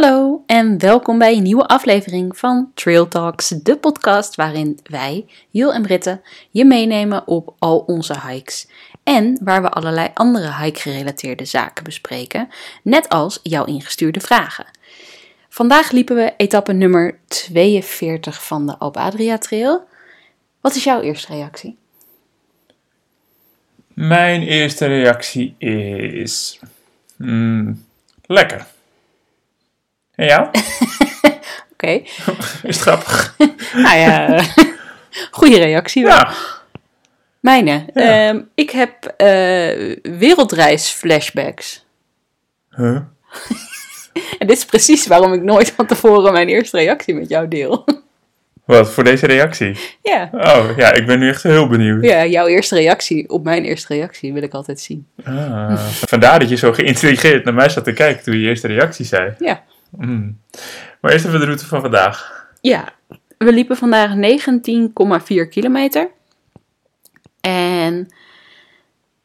Hallo en welkom bij een nieuwe aflevering van Trail Talks, de podcast waarin wij, Jul en Britte, je meenemen op al onze hikes. En waar we allerlei andere hike-gerelateerde zaken bespreken, net als jouw ingestuurde vragen. Vandaag liepen we etappe nummer 42 van de Alpe Adria Trail. Wat is jouw eerste reactie? Mijn eerste reactie is. mm, lekker. En jou? Oké, Is het grappig? nou ja, goede reactie wel. Ja. Mijne. Ja. Ehm, ik heb eh, wereldreis-flashbacks. Huh? En dit is precies waarom ik nooit van tevoren mijn eerste reactie met jou deel. Wat voor deze reactie? ja. Oh ja, ik ben nu echt heel benieuwd. ja, jouw eerste reactie op mijn eerste reactie wil ik altijd zien. Ah, vandaar dat je zo geïntrigeerd naar mij zat te kijken toen je je eerste reactie zei. Ja. Mm. Maar eerst even de route van vandaag. Ja, we liepen vandaag 19,4 kilometer. En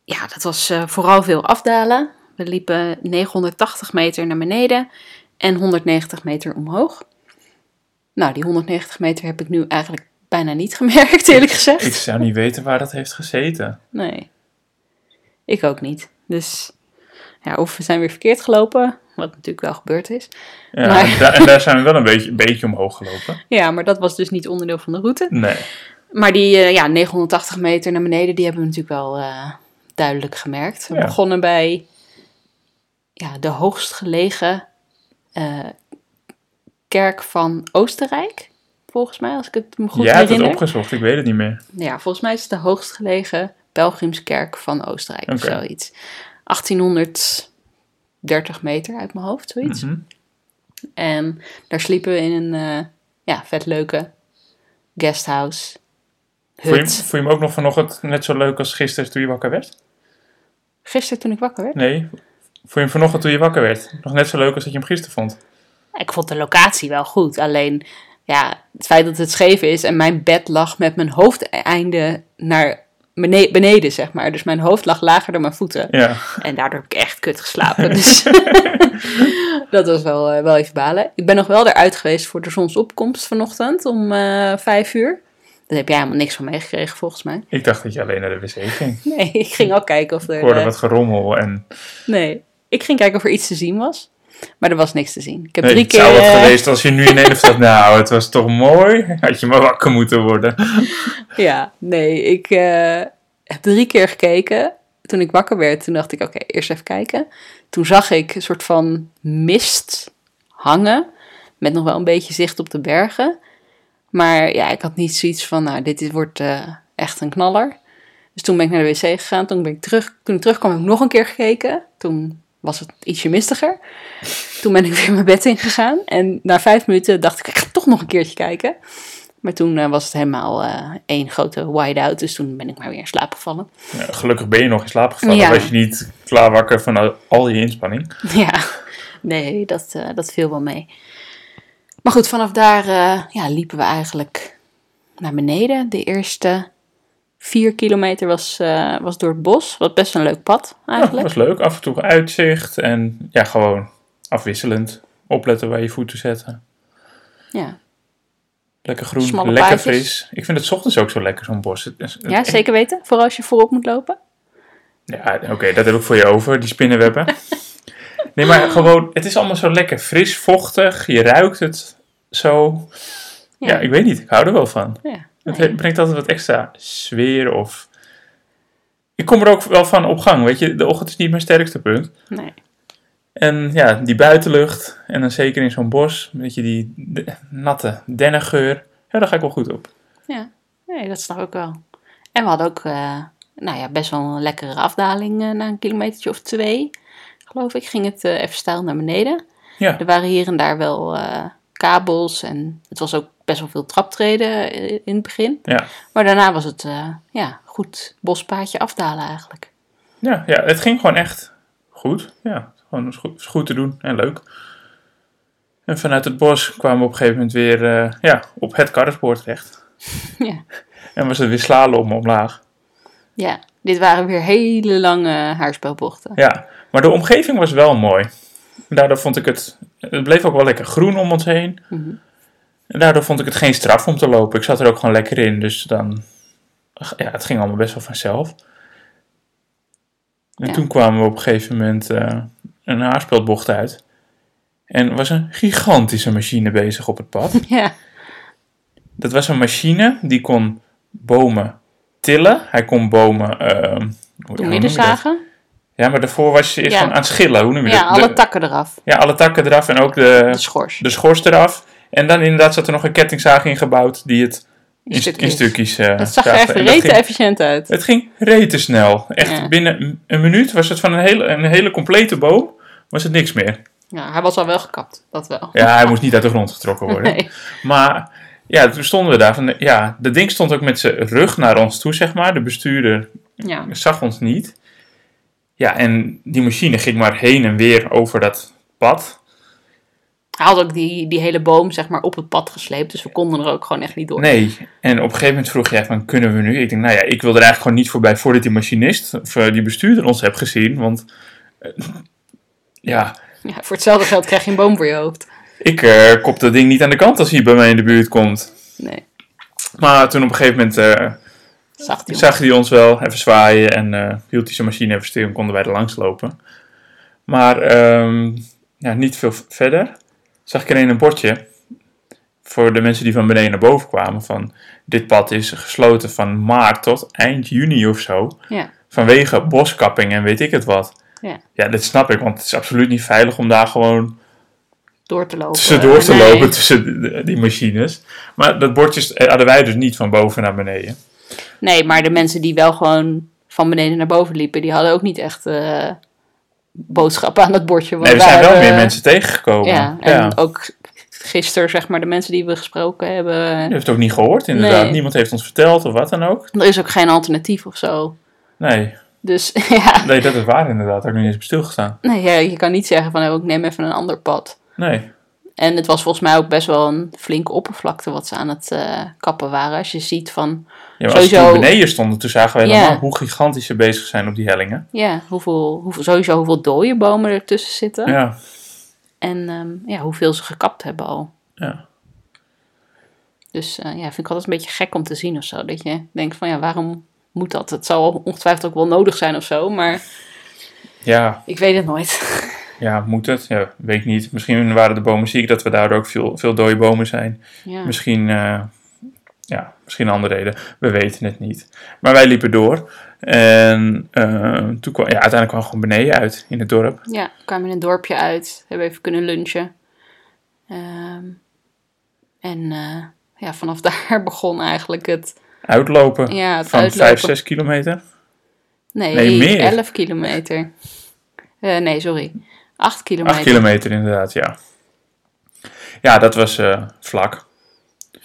ja, dat was eh, vooral veel afdalen. We liepen 980 meter naar beneden en 190 meter omhoog. Nou, die 190 meter heb ik nu eigenlijk bijna niet gemerkt, eerlijk gezegd. Ik zou niet weten waar dat heeft gezeten. Nee, ik ook niet. Dus ja, of we zijn weer verkeerd gelopen, wat natuurlijk wel gebeurd is. Ja, maar... en, daar, en, daar zijn we wel een beetje, een beetje omhoog gelopen. Ja, maar dat was dus niet onderdeel van de route. Nee. Maar die eh, ja, 980 meter naar beneden, die hebben we natuurlijk wel eh, duidelijk gemerkt. We begonnen bij ja, de hoogstgelegen uh, eh, kerk van Oostenrijk. Volgens mij, als ik het me goed ja, herinner. Ja, dat opgezocht, ik weet het niet meer. Ja, volgens mij is het de hoogstgelegen pelgrimskerk van Oostenrijk of zoiets. 1800 30 meter uit mijn hoofd, zoiets. Mhm. En daar sliepen we in een eh, ja, vet leuke guesthouse. Voel je, je, hem ook nog vanochtend net zo leuk als gisteren toen je wakker werd? Gisteren toen ik wakker werd? Nee, voel je hem vanochtend toen je wakker werd? Nog net zo leuk als dat je hem gisteren vond? Ik vond de locatie wel goed, alleen ja, het feit dat het scheef is en mijn bed lag met mijn hoofdeinde naar bene- beneden, zeg maar. Dus mijn hoofd lag lager dan mijn voeten. Ja. En daardoor heb ik echt kut geslapen. Dus dat was wel, eh, wel even balen. Ik ben nog wel eruit geweest voor de zonsopkomst vanochtend om eh vijf uur. Daar heb jij helemaal niks van meegekregen volgens mij. Ik dacht dat je alleen naar de wc ging. Nee, ik ging ook kijken of er... Ik hoorde eh, wat gerommel en... nee, ik ging kijken of er iets te zien was. Maar er was niks te zien. Ik heb Nee, drie het zou keer... wat eh, geweest als je nu in een staat. Nou, het was toch mooi. Had je maar wakker moeten worden. Ja, nee, ik eh, heb drie keer gekeken. Toen ik wakker werd, toen dacht ik, oké, eerst even kijken. Toen zag ik een soort van mist hangen, met nog wel een beetje zicht op de bergen. Maar ja, ik had niet zoiets van, nou, dit wordt eh, echt een knaller. Dus toen ben ik naar de wc gegaan, toen, ben ik terug, toen ik terugkwam heb ik nog een keer gekeken. Toen was het ietsje mistiger. Toen ben ik weer mijn bed ingegaan. En na vijf minuten dacht ik, ik ga toch nog een keertje kijken. Maar toen eh, was het helemaal eh, één grote wide-out. Dus toen ben ik maar weer in slaap gevallen. Ja, gelukkig ben je nog in slaap gevallen. Ja. Was je niet klaar wakker van al, je inspanning. ja, nee, dat, eh, dat viel wel mee. Maar goed, vanaf daar ja, liepen we eigenlijk naar beneden. De eerste vier kilometer was, eh, was door het bos. Wat best een leuk pad Ja, eigenlijk. was leuk. Af en toe uitzicht. En ja, gewoon afwisselend. Opletten waar je voeten zetten. Ja, Lekker groen, Smalle lekker paadjes. fris. Ik vind het 's ochtends ook zo lekker, zo'n bos. Het ja zeker weten. Vooral als je voorop moet lopen. Ja, oké, dat heb ik voor je over, die spinnenwebben. nee, maar gewoon, het is allemaal zo lekker fris, vochtig. Je ruikt het zo. Ja, Ja. ik weet niet, ik hou er wel van. Ja, Het nee. brengt altijd wat extra sfeer of... Ik kom er ook wel van op gang, weet je. De ochtend is niet mijn sterkste punt. nee. En ja, die buitenlucht. En dan zeker in zo'n bos. Weet je, die de- natte dennengeur. Ja, daar ga ik wel goed op. Ja, nee, dat snap ik wel. En we hadden ook eh, nou ja, best wel een lekkere afdaling eh, na een kilometertje of twee. Geloof ik, ging het eh, even stijl naar beneden. Ja, Er waren hier en daar wel kabels en het was ook best wel veel traptreden in het begin. ja. Maar daarna was het eh, ja, goed bospaadje afdalen eigenlijk. Ja, ja, het ging gewoon echt goed. Ja, gewoon is goed, is goed te doen en leuk. En vanuit het bos kwamen we op een gegeven moment weer eh, ja, op het karrenspoor terecht. Ja. En was het weer slalom omlaag. ja, dit waren weer hele lange haarspelbochten. Ja, maar de omgeving was wel mooi. Daardoor vond ik het het bleef ook wel lekker groen om ons heen. Mhm. En daardoor vond ik het geen straf om te lopen. Ik zat er ook gewoon lekker in. Dus dan, ja, het ging allemaal best wel vanzelf. En Ja. toen kwamen we op een gegeven moment eh, een haarspeldbocht uit. En er was een gigantische machine bezig op het pad. Ja. Dat was een machine die kon bomen tillen. Hij kon bomen... ehm, hoe- midden zagen. Ja, maar daarvoor was je eerst Ja. aan het schillen. Hoe noem je Ja, dat? alle De- takken eraf. ja, alle takken eraf en ook de, De schors. de schors eraf. En dan inderdaad zat er nog een kettingzaag in gebouwd die het in, st- in stukjes eh Dat zag er echt rete efficiënt uit. Het ging rete snel. Echt Ja. binnen een minuut was het van een hele, een hele complete boom, was het niks meer. Ja, hij was al wel gekapt. Dat wel. Ja, hij moest niet uit de grond getrokken worden. Nee. Maar ja, toen stonden we daar. Van, ja, dat ding stond ook met zijn rug naar ons toe, zeg maar. De bestuurder Ja. zag ons niet. Ja, en die machine ging maar heen en weer over dat pad. Hij had ook die, die hele boom zeg maar op het pad gesleept. Dus we konden er ook gewoon echt niet door. Nee, en op een gegeven moment vroeg jij van, kunnen we nu? Ik denk, nou ja, ik wil er eigenlijk gewoon niet voorbij voordat die machinist of eh, die bestuurder ons heeft gezien. Want eh, ja, Ja, voor hetzelfde geld krijg je een boom voor je hoofd. ik eh, kop dat ding niet aan de kant als hij bij mij in de buurt komt. Nee, Maar toen op een gegeven moment zag hij zag hij ons wel even zwaaien en hield hij zijn machine even stil en konden wij er langs lopen. Maar ehm, ja, niet veel verder zag ik alleen een bordje voor de mensen die van beneden naar boven kwamen van dit pad is gesloten van maart tot eind juni of zo. Ja. Vanwege boskapping en weet ik het wat. Ja. ja, dat snap ik, want het is absoluut niet veilig om daar gewoon door te lopen. tussendoor te Nee. lopen tussen die machines. Maar dat bordje eh, hadden wij dus niet van boven naar beneden. Nee, maar de mensen die wel gewoon van beneden naar boven liepen, die hadden ook niet echt eh, boodschappen aan het bordje. Nee, er wij zijn wel meer mensen tegengekomen. Ja, en ook gisteren, zeg maar, de mensen die we gesproken hebben. Je hebt het ook niet gehoord, inderdaad. Nee. Niemand heeft ons verteld of wat dan ook. Er is ook geen alternatief of zo. Nee, Dus ja, nee dat is waar inderdaad. Daar heb ik niet eens bij stilgestaan. nee, ja, je kan niet zeggen van, oh, ik neem even een ander pad. Nee. En het was volgens mij ook best wel een flinke oppervlakte wat ze aan het eh, kappen waren. Als je ziet van, Ja, maar als we Sowieso- beneden stonden, toen zagen Ja. helemaal hoe gigantisch ze bezig zijn op die hellingen. ja, hoeveel, hoeveel, sowieso hoeveel dode bomen ertussen zitten. Ja, En ehm, ja, hoeveel ze gekapt hebben al. ja. Dus eh, ja, vind ik altijd een beetje gek om te zien of zo. Dat je denkt van, ja, waarom moet dat? Het zal ongetwijfeld ook wel nodig zijn of zo, maar Ja, ik weet het nooit. ja, moet het? Ja, weet niet. Misschien waren de bomen ziek, dat we daardoor ook veel, veel dode bomen zijn. ja. Misschien, eh, ja, misschien andere reden. We weten het niet. Maar wij liepen door. En eh, toen kwam, ja, uiteindelijk kwam we gewoon beneden uit in het dorp. Ja, we kwamen in een dorpje uit. Hebben even kunnen lunchen. Ehm, en eh, ja, vanaf daar begon eigenlijk het, Uitlopen ja, het van uitlopen. 5, 6 kilometer. nee, Nee, meer. 11 kilometer. Nee, sorry. 8 kilometer. 8 kilometer inderdaad, ja. Ja, dat was eh, vlak.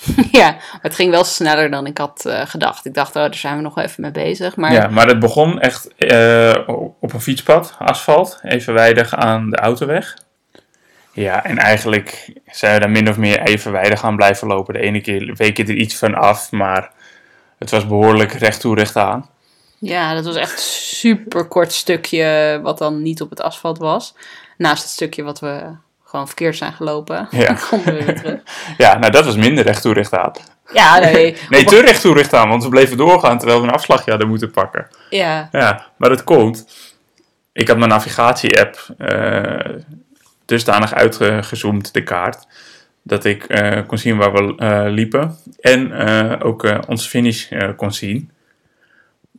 ja, het ging wel sneller dan ik had eh, gedacht. Ik dacht, oh, daar zijn we nog even mee bezig. Maar Ja, maar het begon echt eh, op een fietspad, asfalt, evenwijdig aan de autoweg. Ja, en eigenlijk zijn we daar min of meer evenwijdig aan blijven lopen. De ene keer week je er iets van af, maar het was behoorlijk recht toe, recht aan. Ja, dat was echt een super kort stukje wat dan niet op het asfalt was. Naast het stukje wat we gewoon verkeerd zijn gelopen. Ja. konden we weer terug. Ja, nou dat was minder recht toe, recht aan. Ja, nee. Nee, te recht toe, recht aan, want we bleven doorgaan terwijl we een afslagje hadden moeten pakken. Ja, Ja, maar dat komt. Ik had mijn navigatie-app eh, dusdanig uitgezoomd, de kaart, dat ik eh, kon zien waar we eh, liepen en ook onze finish kon zien.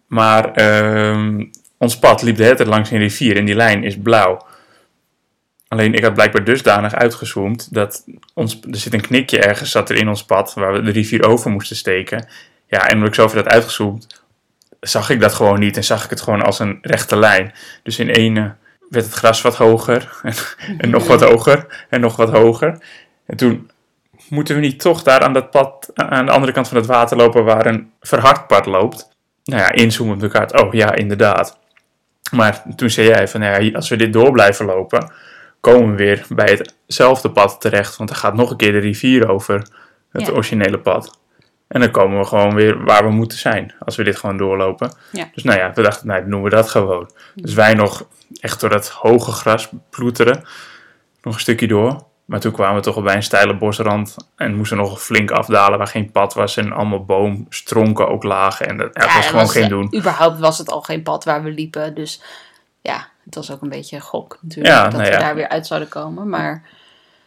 Maar ehm, ons pad liep de hele tijd langs een rivier en die lijn is blauw. Alleen ik had blijkbaar dusdanig uitgezoomd dat ons, er zit een knikje ergens zat er in ons pad waar we de rivier over moesten steken. Ja, en omdat ik zoveel had uitgezoomd, zag ik dat gewoon niet en zag ik het gewoon als een rechte lijn. Dus in ene werd het gras wat hoger en, en nog wat hoger en nog wat hoger. En toen moeten we niet toch daar aan dat pad, aan de andere kant van het water lopen waar een verhard pad loopt. Nou ja, inzoomen op de kaart. Oh ja, inderdaad. Maar toen zei jij van, nou ja, als we dit door blijven lopen, komen we weer bij hetzelfde pad terecht. Want er gaat nog een keer de rivier over het Ja. originele pad. En dan komen we gewoon weer waar we moeten zijn, als we dit gewoon doorlopen. Ja. Dus nou ja, we dachten, nou, dan doen we dat gewoon. Dus wij nog echt door dat hoge gras ploeteren, nog een stukje door. Maar toen kwamen we toch al bij een steile bosrand en moesten nog flink afdalen waar geen pad was en allemaal boomstronken ook lagen. En dat, ja, was gewoon geen doen. Überhaupt was het al geen pad waar we liepen. Dus ja, het was ook een beetje een gok natuurlijk. Ja, dat nou we daar weer uit zouden komen. Maar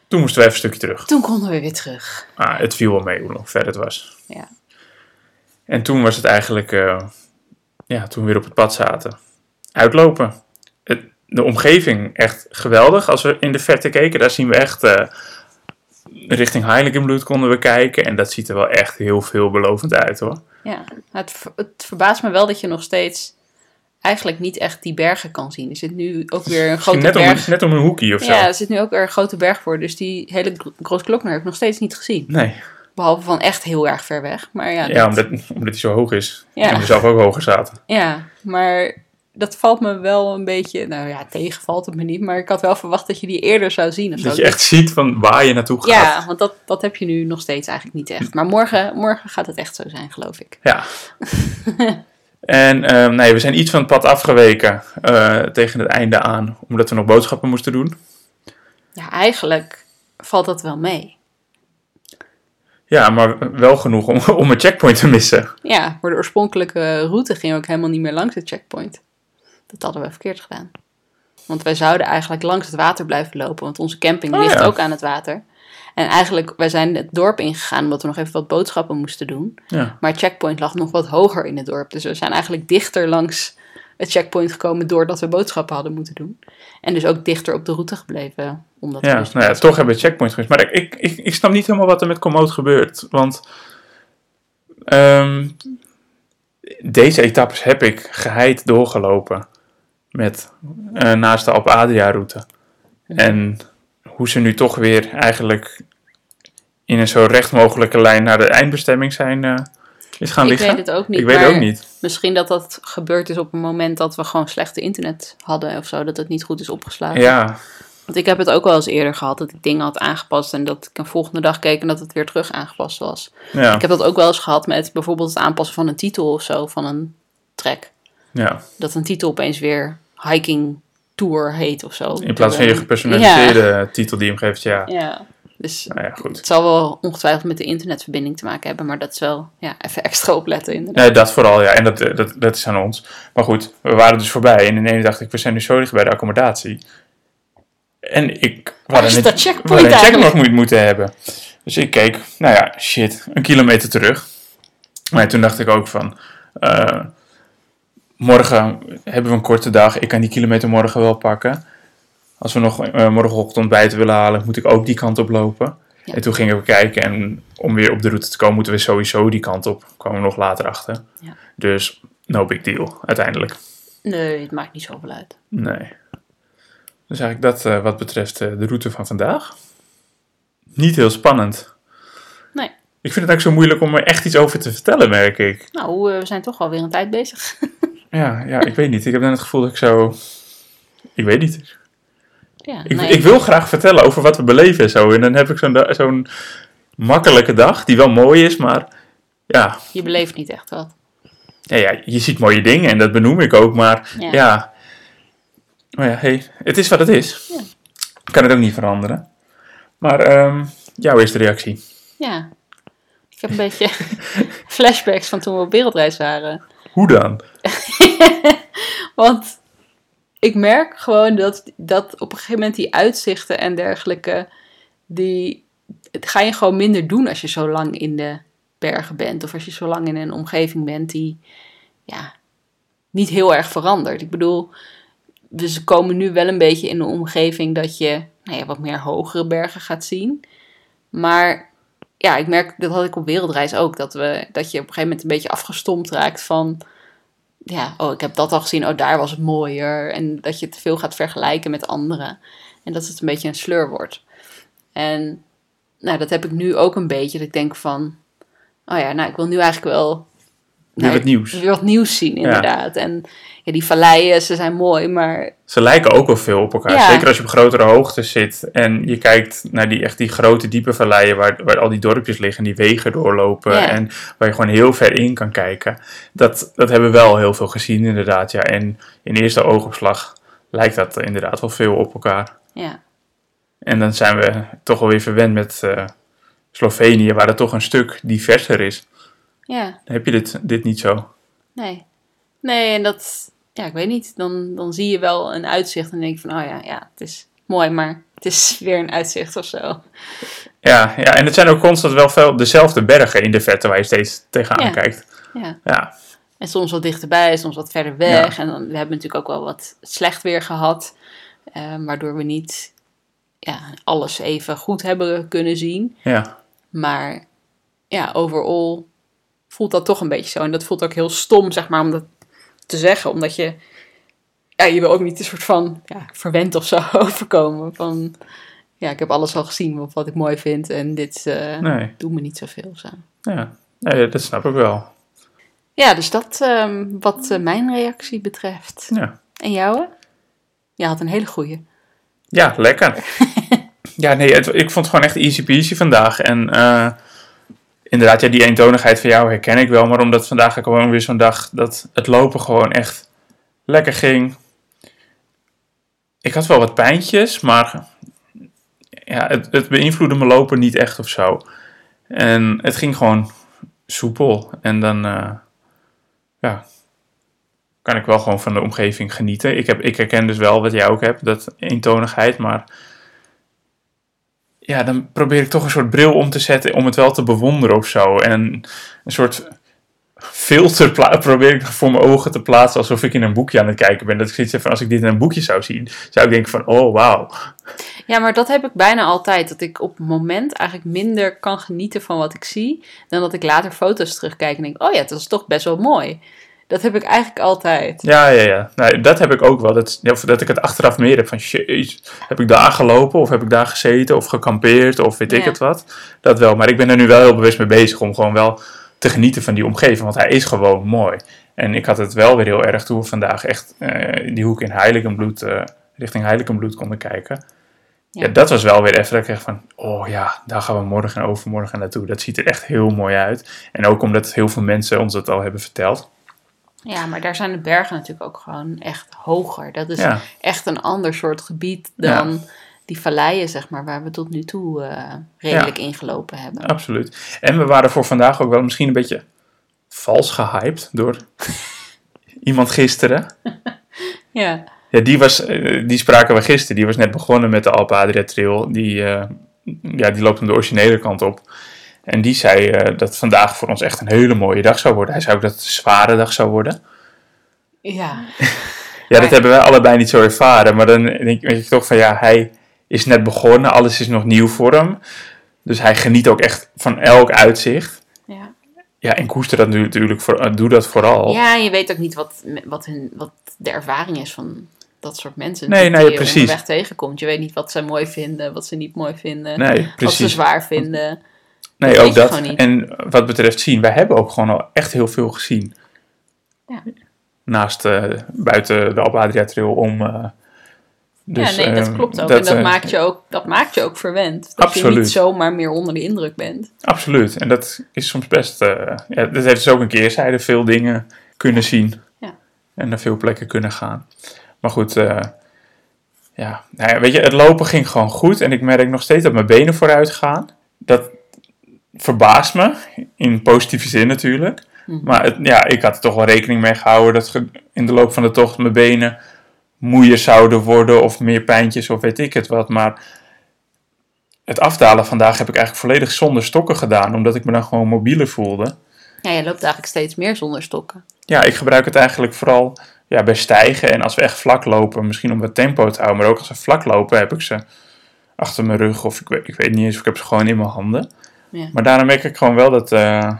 Toen moesten we even een stukje terug. toen konden we weer terug. Maar het viel wel mee hoe ver het was. Ja. En toen was het eigenlijk, eh, ja, toen we weer op het pad zaten. Uitlopen. De omgeving echt geweldig. Als we in de verte keken, daar zien we echt, eh, richting Heiligenbloed konden we kijken. En dat ziet er wel echt heel veelbelovend uit hoor. Ja, het, het verbaast me wel dat je nog steeds eigenlijk niet echt die bergen kan zien. Er zit nu ook weer een grote Net om, berg. net om een hoekje of zo. Ja, er zit nu ook weer een grote berg voor. Dus die hele Grootklokner heb ik nog steeds niet gezien. Nee, Behalve van echt heel erg ver weg. Maar ja, ja, dat- omdat, omdat hij zo hoog is. Ja. En we zelf ook hoger zaten. ja, maar dat valt me wel een beetje... Nou ja, tegen valt het me niet. Maar ik had wel verwacht dat je die eerder zou zien. Of zo. Dat je echt ziet van waar je naartoe gaat. Ja, want dat, dat heb je nu nog steeds eigenlijk niet echt. Maar morgen, morgen gaat het echt zo zijn, geloof ik. Ja. en ehm, nee, we zijn iets van het pad afgeweken eh, tegen het einde aan, omdat we nog boodschappen moesten doen. Ja, eigenlijk valt dat wel mee. Ja, maar wel genoeg om, om een checkpoint te missen. Ja, voor de oorspronkelijke route gingen we ook helemaal niet meer langs het checkpoint. Dat hadden we verkeerd gedaan. Want wij zouden eigenlijk langs het water blijven lopen, want onze camping Oh, ligt ja. ook aan het water. En eigenlijk, wij zijn het dorp ingegaan omdat we nog even wat boodschappen moesten doen. Ja. Maar het checkpoint lag nog wat hoger in het dorp. Dus we zijn eigenlijk dichter langs het checkpoint gekomen doordat we boodschappen hadden moeten doen. En dus ook dichter op de route gebleven. Omdat we Ja, dus nou ja, toch hebben we checkpoint geweest. Maar ik, ik, ik, ik snap niet helemaal wat er met Komoot gebeurt. Want ehm, deze etappes heb ik geheid doorgelopen. Met, eh, naast de Alp Adria route. En hoe ze nu toch weer eigenlijk in een zo recht mogelijke lijn naar de eindbestemming zijn eh, is gaan ik liggen. weet het ook niet. ik weet ook niet. Misschien dat dat gebeurd is op een moment dat we gewoon slechte internet hadden of zo. Dat het niet goed is opgeslagen. Ja, Want ik heb het ook wel eens eerder gehad dat ik dingen had aangepast en dat ik een volgende dag keek en dat het weer terug aangepast was. ja, Ik heb dat ook wel eens gehad met bijvoorbeeld het aanpassen van een titel of zo, van een track. Ja. Dat een titel opeens weer hiking tour heet of zo. In plaats van je gepersonaliseerde titel die hem geeft, ja. Ja. Dus Nou ja, goed. het zal wel ongetwijfeld met de internetverbinding te maken hebben, maar dat is wel ja, even extra opletten inderdaad. Nee, dat vooral, ja. En dat, eh, dat, dat is aan ons. Maar goed, we waren dus voorbij. En ineens dacht ik, we zijn nu zo dicht bij de accommodatie. En ik... Waar is een- dat checkpoint een checkpoint moet, moeten hebben. Dus ik keek, nou ja, shit, een kilometer terug. Maar toen dacht ik ook van... eh, morgen hebben we een korte dag. Ik kan die kilometer morgen wel pakken. Als we nog eh, morgenochtend ontbijt willen halen, moet ik ook die kant op lopen. Ja. En toen gingen we kijken en om weer op de route te komen, moeten we sowieso die kant op. Kwamen we nog later achter. Ja. Dus no big deal, uiteindelijk. Nee, het maakt niet zoveel uit. Nee. Dus eigenlijk dat eh, wat betreft eh, de route van vandaag. Niet heel spannend. Nee. Ik vind het ook zo moeilijk om er echt iets over te vertellen, merk ik. Nou, we zijn toch alweer een tijd bezig. Ja, ja ik weet niet. Ik heb dan het gevoel dat ik zo... Ik weet niet. ja, Ik, nee. ik wil graag vertellen over wat we beleven en zo. En dan heb ik zo'n zo'n makkelijke dag, die wel mooi is, maar... Ja, Je beleeft niet echt wat. ja, ja, je ziet mooie dingen en dat benoem ik ook, maar Ja. ja. Maar ja, hey, het is wat het is. Ja. Ik kan het ook niet veranderen. Maar ehm, jouw eerste reactie. Ja. Ik heb een beetje flashbacks van toen we op wereldreis waren. Hoe dan? Want ik merk gewoon dat, dat op een gegeven moment die uitzichten en dergelijke, die het ga je gewoon minder doen als je zo lang in de bergen bent. Of als je zo lang in een omgeving bent die ja, niet heel erg verandert. Ik bedoel, we komen nu wel een beetje in een omgeving dat je nou ja, wat meer hogere bergen gaat zien. Maar ja, ik merk, dat had ik op wereldreis ook, dat, we, dat je op een gegeven moment een beetje afgestompt raakt van ja, oh, ik heb dat al gezien, oh, daar was het mooier. En dat je te veel gaat vergelijken met anderen. En dat het een beetje een sleur wordt. En nou, dat heb ik nu ook een beetje. Dat ik denk van, oh ja, nou, ik wil nu eigenlijk wel... Weer nou, wat nieuws. Weer wat nieuws zien, inderdaad. En ja, die valleien, ze zijn mooi, maar Ze lijken ook wel veel op elkaar. Ja. Zeker als je op grotere hoogte zit en je kijkt naar die, echt die grote diepe valleien waar, waar al die dorpjes liggen en die wegen doorlopen Ja. en waar je gewoon heel ver in kan kijken. Dat, dat hebben we wel heel veel gezien inderdaad. Ja. En in eerste oogopslag lijkt dat inderdaad wel veel op elkaar. ja. En dan zijn we toch alweer verwend met eh, Slovenië, waar het toch een stuk diverser is. Ja, Dan heb je dit, dit niet zo. nee. Nee, en dat, ja, ik weet niet. Dan, dan zie je wel een uitzicht en denk je van, oh ja, ja, het is mooi, maar het is weer een uitzicht of zo. Ja, ja, en het zijn ook constant wel veel dezelfde bergen in de verte waar je steeds tegenaan Ja. kijkt. Ja. Ja, En soms wat dichterbij, soms wat verder weg. En dan, we hebben natuurlijk ook wel wat slecht weer gehad. eh, waardoor we niet ja, alles even goed hebben kunnen zien. ja, Maar ja, overal voelt dat toch een beetje zo. En dat voelt ook heel stom, zeg maar, om dat te zeggen. Omdat je, ja, je wil ook niet een soort van ja, verwend of zo overkomen. Van, ja, ik heb alles al gezien wat, wat ik mooi vind. En dit nee, doet me niet zoveel. Zo. ja. nee, dat snap ik wel. Ja, dus dat ehm, wat eh, mijn reactie betreft. Ja, En jouwe? Je had een hele goeie. ja lekker. ja, nee, het- ik vond het gewoon echt easy peasy vandaag. En eh, inderdaad, ja, die eentonigheid van jou herken ik wel. Maar omdat vandaag gewoon weer zo'n dag dat het lopen gewoon echt lekker ging. Ik had wel wat pijntjes, maar ja, het, het beïnvloedde mijn lopen niet echt of zo. En het ging gewoon soepel. En dan eh, ja, kan ik wel gewoon van de omgeving genieten. Ik, heb, ik herken dus wel wat jij ook hebt, dat eentonigheid. Maar ja, dan probeer ik toch een soort bril om te zetten om het wel te bewonderen of zo. En een soort filter probeer ik voor mijn ogen te plaatsen alsof ik in een boekje aan het kijken ben. Dat ik zoiets heb van als ik dit in een boekje zou zien, zou ik denken van oh wauw. Ja, maar dat heb ik bijna altijd. Dat ik op het moment eigenlijk minder kan genieten van wat ik zie. Dan dat ik later foto's terugkijk en denk, oh ja, dat is toch best wel mooi. Dat heb ik eigenlijk altijd. Ja, ja, ja. Nou, dat heb ik ook wel. Dat, dat ik het achteraf meer heb van, jeez, heb ik daar gelopen of heb ik daar gezeten of gekampeerd of weet ik het wat. Dat wel. Maar ik ben er nu wel heel bewust mee bezig om gewoon wel te genieten van die omgeving, want hij is gewoon mooi. En ik had het wel weer heel erg toen we vandaag echt eh, die hoek in Heiligenbloed, eh, richting Heiligenbloed konden kijken. Ja. Ja. dat was wel weer even dat ik echt van, oh ja, daar gaan we morgen en overmorgen naartoe. Dat ziet er echt heel mooi uit. En ook omdat heel veel mensen ons dat al hebben verteld. Ja, maar daar zijn de bergen natuurlijk ook gewoon echt hoger. Dat is Ja. echt een ander soort gebied dan die valleien, zeg maar, waar we tot nu toe eh, redelijk ingelopen hebben. Absoluut. En we waren voor vandaag ook wel misschien een beetje vals gehyped door iemand gisteren. Ja, Ja, die, was, eh, die spraken we gisteren. Die was net begonnen met de Alpe Adria Trail. Die, eh, ja, die loopt aan de originele kant op. En die zei eh, dat vandaag voor ons echt een hele mooie dag zou worden. Hij zei ook dat het een zware dag zou worden. ja. Ja, dat hebben wij allebei niet zo ervaren. Maar dan denk je toch van ja, hij is net begonnen. Alles is nog nieuw voor hem. Dus hij geniet ook echt van elk uitzicht. ja. Ja, en koester dat nu natuurlijk, voor, eh, doe dat vooral. Ja, je weet ook niet wat, wat, hun, wat de ervaring is van dat soort mensen. Nee, die nee, je precies. onderweg tegenkomt. Je weet niet wat ze mooi vinden, wat ze niet mooi vinden. Nee, Wat ze zwaar vinden. Nee, dat ook dat. En wat betreft zien, wij hebben ook gewoon al echt heel veel gezien. Ja. Naast eh, buiten de Alpe Adria Trail om. eh, dus, ja, nee, dat eh, klopt ook. en dat, maakt je ook, dat maakt je ook verwend. Dat je niet zomaar meer onder de indruk bent. Absoluut. En dat is soms best. eh, ja, dat heeft dus ook een keerzijde. Veel dingen kunnen zien. Ja. En naar veel plekken kunnen gaan. Maar goed, ja. Nou ja, weet je, het lopen ging gewoon goed. En ik merk nog steeds dat mijn benen vooruit gaan. Dat verbaast me. In positieve zin natuurlijk. Mhm. Maar het, ja, ik had er toch wel rekening mee gehouden dat in de loop van de tocht mijn benen moeier zouden worden of meer pijntjes of weet ik het wat. Maar het afdalen vandaag heb ik eigenlijk volledig zonder stokken gedaan, omdat ik me dan gewoon mobieler voelde. Ja, je loopt eigenlijk steeds meer zonder stokken. Ja, ik gebruik het eigenlijk vooral ja, bij stijgen en als we echt vlak lopen, misschien om wat tempo te houden. Maar ook als we vlak lopen heb ik ze achter mijn rug of ik weet, ik weet niet eens of ik heb ze gewoon in mijn handen. Ja. Maar daarom merk ik gewoon wel dat eh,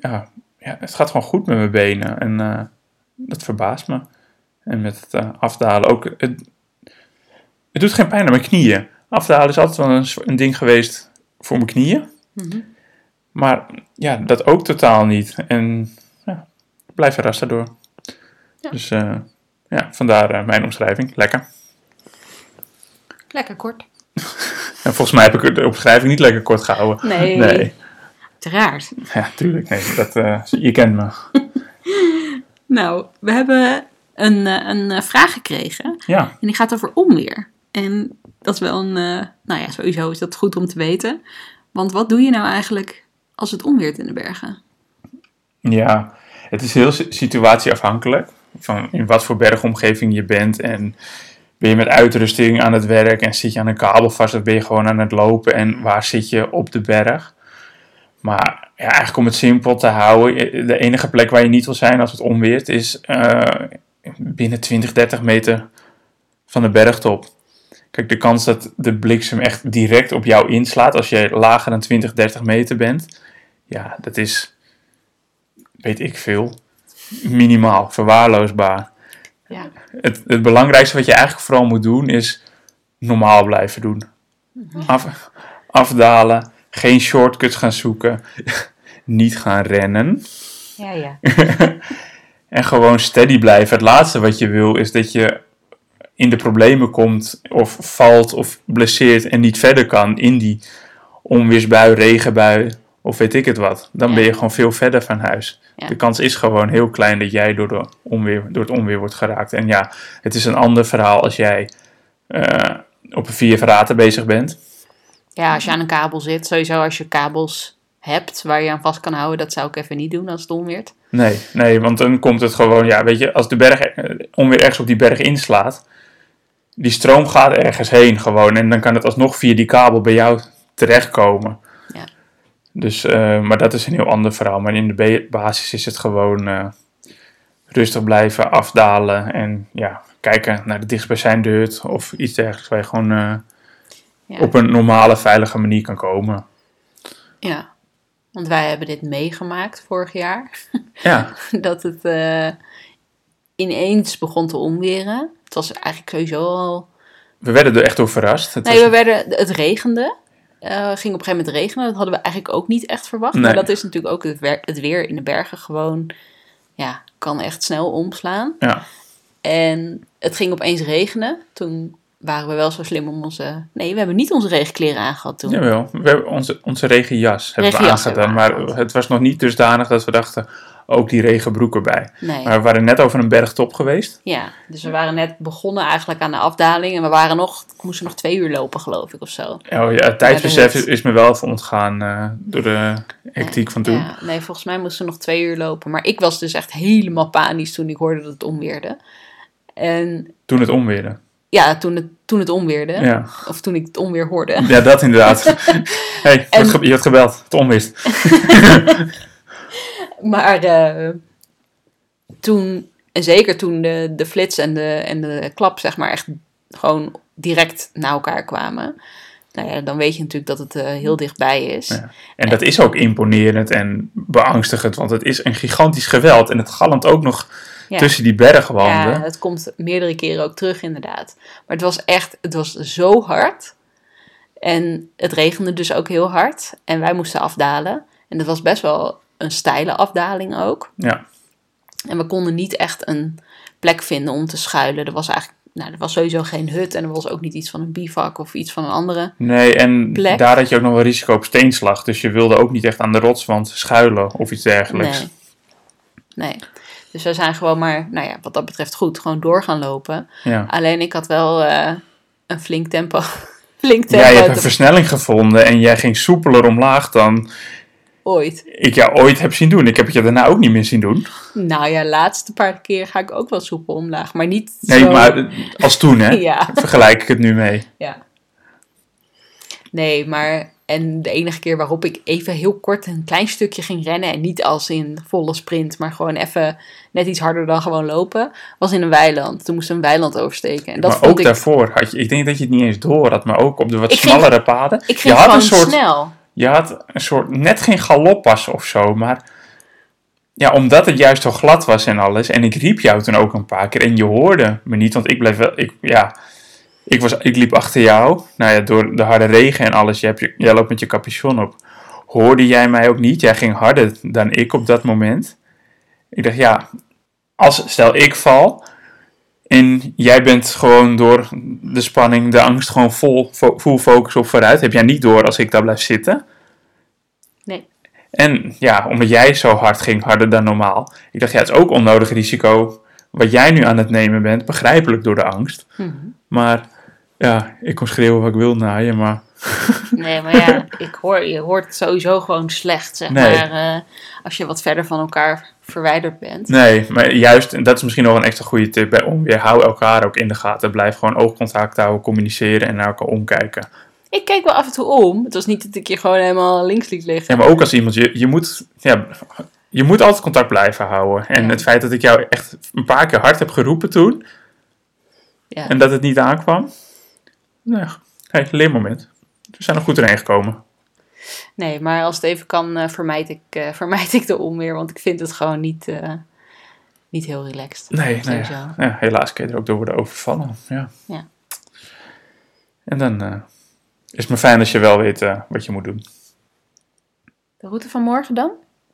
ja, ja, het gaat gewoon goed met mijn benen. En eh, dat verbaast me. En met het eh, afdalen ook. Het, het doet geen pijn aan mijn knieën. Afdalen is altijd wel een, een ding geweest voor mijn knieën. Mhm. Maar ja, dat ook totaal niet. En ja, ik blijf verrast daardoor. Ja. Dus ja, vandaar mijn omschrijving. Lekker. Lekker kort. En volgens mij heb ik de omschrijving niet lekker kort gehouden. Nee, Nee. uiteraard. Ja, tuurlijk. Nee, dat, eh, je kent me. Nou, we hebben een, eh, een eh, vraag gekregen. Ja, En die gaat over onweer. En dat is wel een, nou ja, sowieso is dat goed om te weten. Want wat doe je nou eigenlijk als het onweert in de bergen? Ja, het is heel si- situatieafhankelijk. Van in wat voor bergomgeving je bent. En ben je met uitrusting aan het werk en zit je aan een kabel vast of ben je gewoon aan het lopen en waar zit je op de berg? Maar ja, eigenlijk om het simpel te houden, de enige plek waar je niet wil zijn als het onweert is eh, binnen 20, 30 meter van de bergtop. Kijk, de kans dat de bliksem echt direct op jou inslaat als je lager dan 20, 30 meter bent, ja, dat is, weet ik veel, minimaal, verwaarloosbaar. Ja. Het, het belangrijkste wat je eigenlijk vooral moet doen is normaal blijven doen. Af, afdalen, geen shortcuts gaan zoeken, niet gaan rennen. Ja, ja. En gewoon steady blijven. Het laatste wat je wil is dat je in de problemen komt of valt of blesseert en niet verder kan in die onweersbui, regenbui of weet ik het wat. Dan Ja. ben je gewoon veel verder van huis. Ja. De kans is gewoon heel klein dat jij door, de onweer, door het onweer wordt geraakt. En ja, het is een ander verhaal als jij eh, op een vier verraten bezig bent. Ja, als je aan een kabel zit, sowieso als je kabels hebt waar je aan vast kan houden, dat zou ik even niet doen als het onweert. Nee, nee, want dan komt het gewoon, ja, weet je, als de berg eh, onweer ergens op die berg inslaat, die stroom gaat ergens heen gewoon en dan kan het alsnog via die kabel bij jou terechtkomen. Dus, eh, maar dat is een heel ander verhaal. Maar in de ba- basis is het gewoon eh, rustig blijven, afdalen en ja, kijken naar de dichtstbijzijnde hut of iets dergelijks waar je gewoon eh, Ja. op een normale, veilige manier kan komen. Ja, want wij hebben dit meegemaakt vorig jaar. Ja, dat het ineens begon te onweren. Het was eigenlijk sowieso al... we werden er echt door verrast. Het Nee, was- we werden, het regende. Eh ging op een gegeven moment regenen. Dat hadden we eigenlijk ook niet echt verwacht. Nee. Maar dat is natuurlijk ook het, het weer in de bergen gewoon... Ja, kan echt snel omslaan. ja. En het ging opeens regenen. Toen waren we wel zo slim om onze... Nee, we hebben niet onze regenkleren aangehad toen. Jawel, we hebben onze, onze regenjas hebben we hebben aangedaan. we Maar het was nog niet dusdanig dat we dachten, ook die regenbroek erbij. Nee. Maar we waren net over een bergtop geweest. Ja, dus we waren net begonnen eigenlijk aan de afdaling. En we waren nog, moesten nog twee uur lopen, geloof ik, of zo. Oh ja, het tijdsbesef is, is me wel even ontgaan eh, door de hectiek van toen. Ja, nee, volgens mij moesten we nog twee uur lopen. Maar ik was dus echt helemaal panisch toen ik hoorde dat het onweerde. En Toen het onweerde. ja, toen het, toen het onweerde. Ja, Of toen ik het onweer hoorde. ja dat inderdaad. hey, je, En- had gebeld, het onweert. Maar eh, toen, en zeker toen de, de flits en de, en de klap, zeg maar, echt gewoon direct naar elkaar kwamen. Nou ja, dan weet je natuurlijk dat het eh, heel dichtbij is. Ja. En dat is ook imponerend en beangstigend, want het is een gigantisch geweld. En het galmt ook nog Ja. tussen die bergwanden. Ja, het komt meerdere keren ook terug, inderdaad. Maar het was echt, het was zo hard. En het regende dus ook heel hard. En wij moesten afdalen. En dat was best wel een steile afdaling ook. Ja. En we konden niet echt een plek vinden om te schuilen. Er was eigenlijk, nou, er was sowieso geen hut. En er was ook niet iets van een bivak of iets van een andere. Nee, en Plek. daar had je ook nog wel risico op steenslag. Dus je wilde ook niet echt aan de rotswand schuilen of iets dergelijks. Nee. Nee. Dus we zijn gewoon maar, nou ja, wat dat betreft goed, gewoon door gaan lopen. Ja. Alleen ik had wel eh, een flink tempo. flink tempo Jij hebt te- een versnelling gevonden en jij ging soepeler omlaag dan ooit. ik jou ooit heb zien doen. Ik heb het je daarna ook niet meer zien doen. Nou ja, laatste paar keer ga ik ook wel soepel omlaag. Maar niet Nee, zo... maar als toen, hè? Ja, Vergelijk ik het nu mee. ja. Nee, maar... En de enige keer waarop ik even heel kort een klein stukje ging rennen... en niet als in volle sprint, maar gewoon even net iets harder dan gewoon lopen... was in een weiland. Toen moest een weiland oversteken. En dat maar vond ook ik... daarvoor had je, ik denk dat je het niet eens door had, maar ook op de wat Ik ging- smallere paden. Ik ging je had een soort, snel. Je had een soort, net geen galoppas of zo, maar ja, omdat het juist zo glad was en alles. En ik riep jou toen ook een paar keer en je hoorde me niet, want ik bleef wel, ik, ja, ik, was, ik liep achter jou. Nou ja, door de harde regen en alles, je hebt je, jij loopt met je capuchon op. Hoorde jij mij ook niet? Jij ging harder dan ik op dat moment. Ik dacht, ja, als, stel ik val en jij bent gewoon door de spanning, de angst gewoon vol, full focus op vooruit. Heb jij niet door als ik daar blijf zitten? Nee. En ja, omdat jij zo hard ging, harder dan normaal. Ik dacht, ja, het is ook onnodig risico wat jij nu aan het nemen bent. Begrijpelijk door de angst. Mhm. Maar Ja, ik kon schreeuwen wat ik wil naar je, maar Nee, maar ja, ik hoor, je hoort het sowieso gewoon slecht, zeg Nee. maar. eh, als je wat verder van elkaar verwijderd bent. nee, maar juist, en dat is misschien nog een extra goede tip bij onweer. Hou elkaar ook in de gaten. Blijf gewoon oogcontact houden, communiceren en naar elkaar omkijken. Ik keek wel af en toe om. Het was niet dat ik je gewoon helemaal links liet liggen. Ja, maar ook als iemand, je, je, moet, ja, je moet altijd contact blijven houden. En Ja. het feit dat ik jou echt een paar keer hard heb geroepen toen Ja. en dat het niet aankwam, nou, hey, leermoment. We zijn er goed doorheen gekomen. Nee, maar als het even kan, eh, vermijd, ik, eh, vermijd ik de onweer. Want ik vind het gewoon niet, eh, niet heel relaxed. Nee, nee. Ja, helaas kun je er ook door worden overvallen. Ja. Ja. En dan eh, is het me fijn als je wel weet wat je moet doen. De route van morgen dan?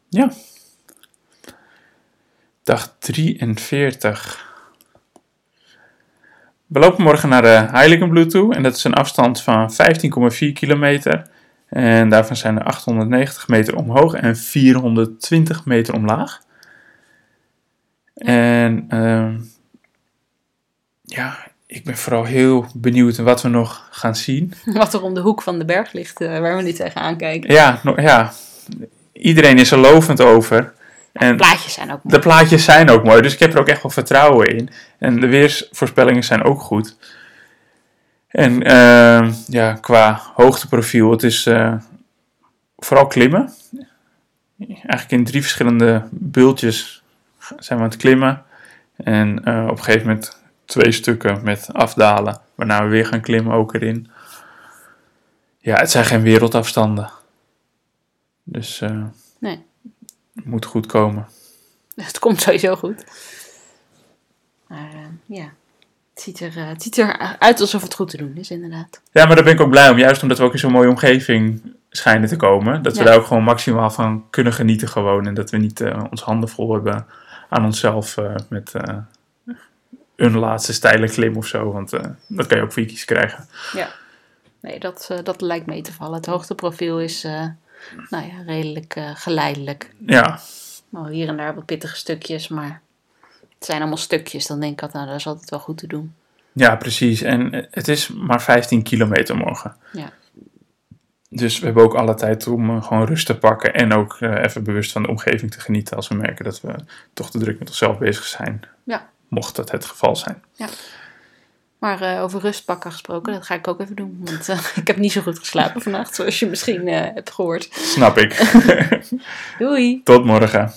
Ja. Dag 43. We lopen morgen naar de Heiligenbloed toe. En dat is een afstand van 15,4 kilometer. En daarvan zijn er 890 meter omhoog en 420 meter omlaag. En ehm, ja, ik ben vooral heel benieuwd wat we nog gaan zien. Wat er om de hoek van de berg ligt, eh, waar we nu tegenaan kijken. Ja, no- ja, iedereen is er lovend over. En Plaatjes zijn ook mooi. de plaatjes zijn ook mooi, dus ik heb er ook echt wel vertrouwen in. En de weersvoorspellingen zijn ook goed. En ehm, ja, qua hoogteprofiel, het is eh, vooral klimmen. Eigenlijk in drie verschillende bultjes zijn we aan het klimmen. En eh, op een gegeven moment twee stukken met afdalen, waarna we weer gaan klimmen ook erin. Ja, het zijn geen wereldafstanden. Dus eh moet goed komen. Het komt sowieso goed. Maar eh, ja, het ziet, er, eh, het ziet eruit alsof het goed te doen is, inderdaad. Ja, maar daar ben ik ook blij om. Juist omdat we ook in zo'n mooie omgeving schijnen te komen. Dat we Ja. daar ook gewoon maximaal van kunnen genieten gewoon. En dat we niet eh, ons handen vol hebben aan onszelf met een laatste steile klim of zo. Want dat kan je ook voor je kiezen krijgen. Nee, dat, dat lijkt mee te vallen. Het hoogteprofiel is nou ja, redelijk eh, geleidelijk. Ja, Nou, hier en daar wat pittige stukjes, maar het zijn allemaal stukjes. Dan denk ik altijd, nou, dat is altijd wel goed te doen. ja, precies. En eh, het is maar 15 kilometer morgen. Ja. Dus we hebben ook alle tijd om eh, gewoon rust te pakken. En ook even bewust van de omgeving te genieten. Als we merken dat we toch te druk met onszelf bezig zijn. Ja. Mocht dat het geval zijn. Maar eh, over rustpakken gesproken, dat ga ik ook even doen. Want eh, ik heb niet zo goed geslapen vannacht, zoals je misschien eh, hebt gehoord. Snap ik. Doei! Tot morgen.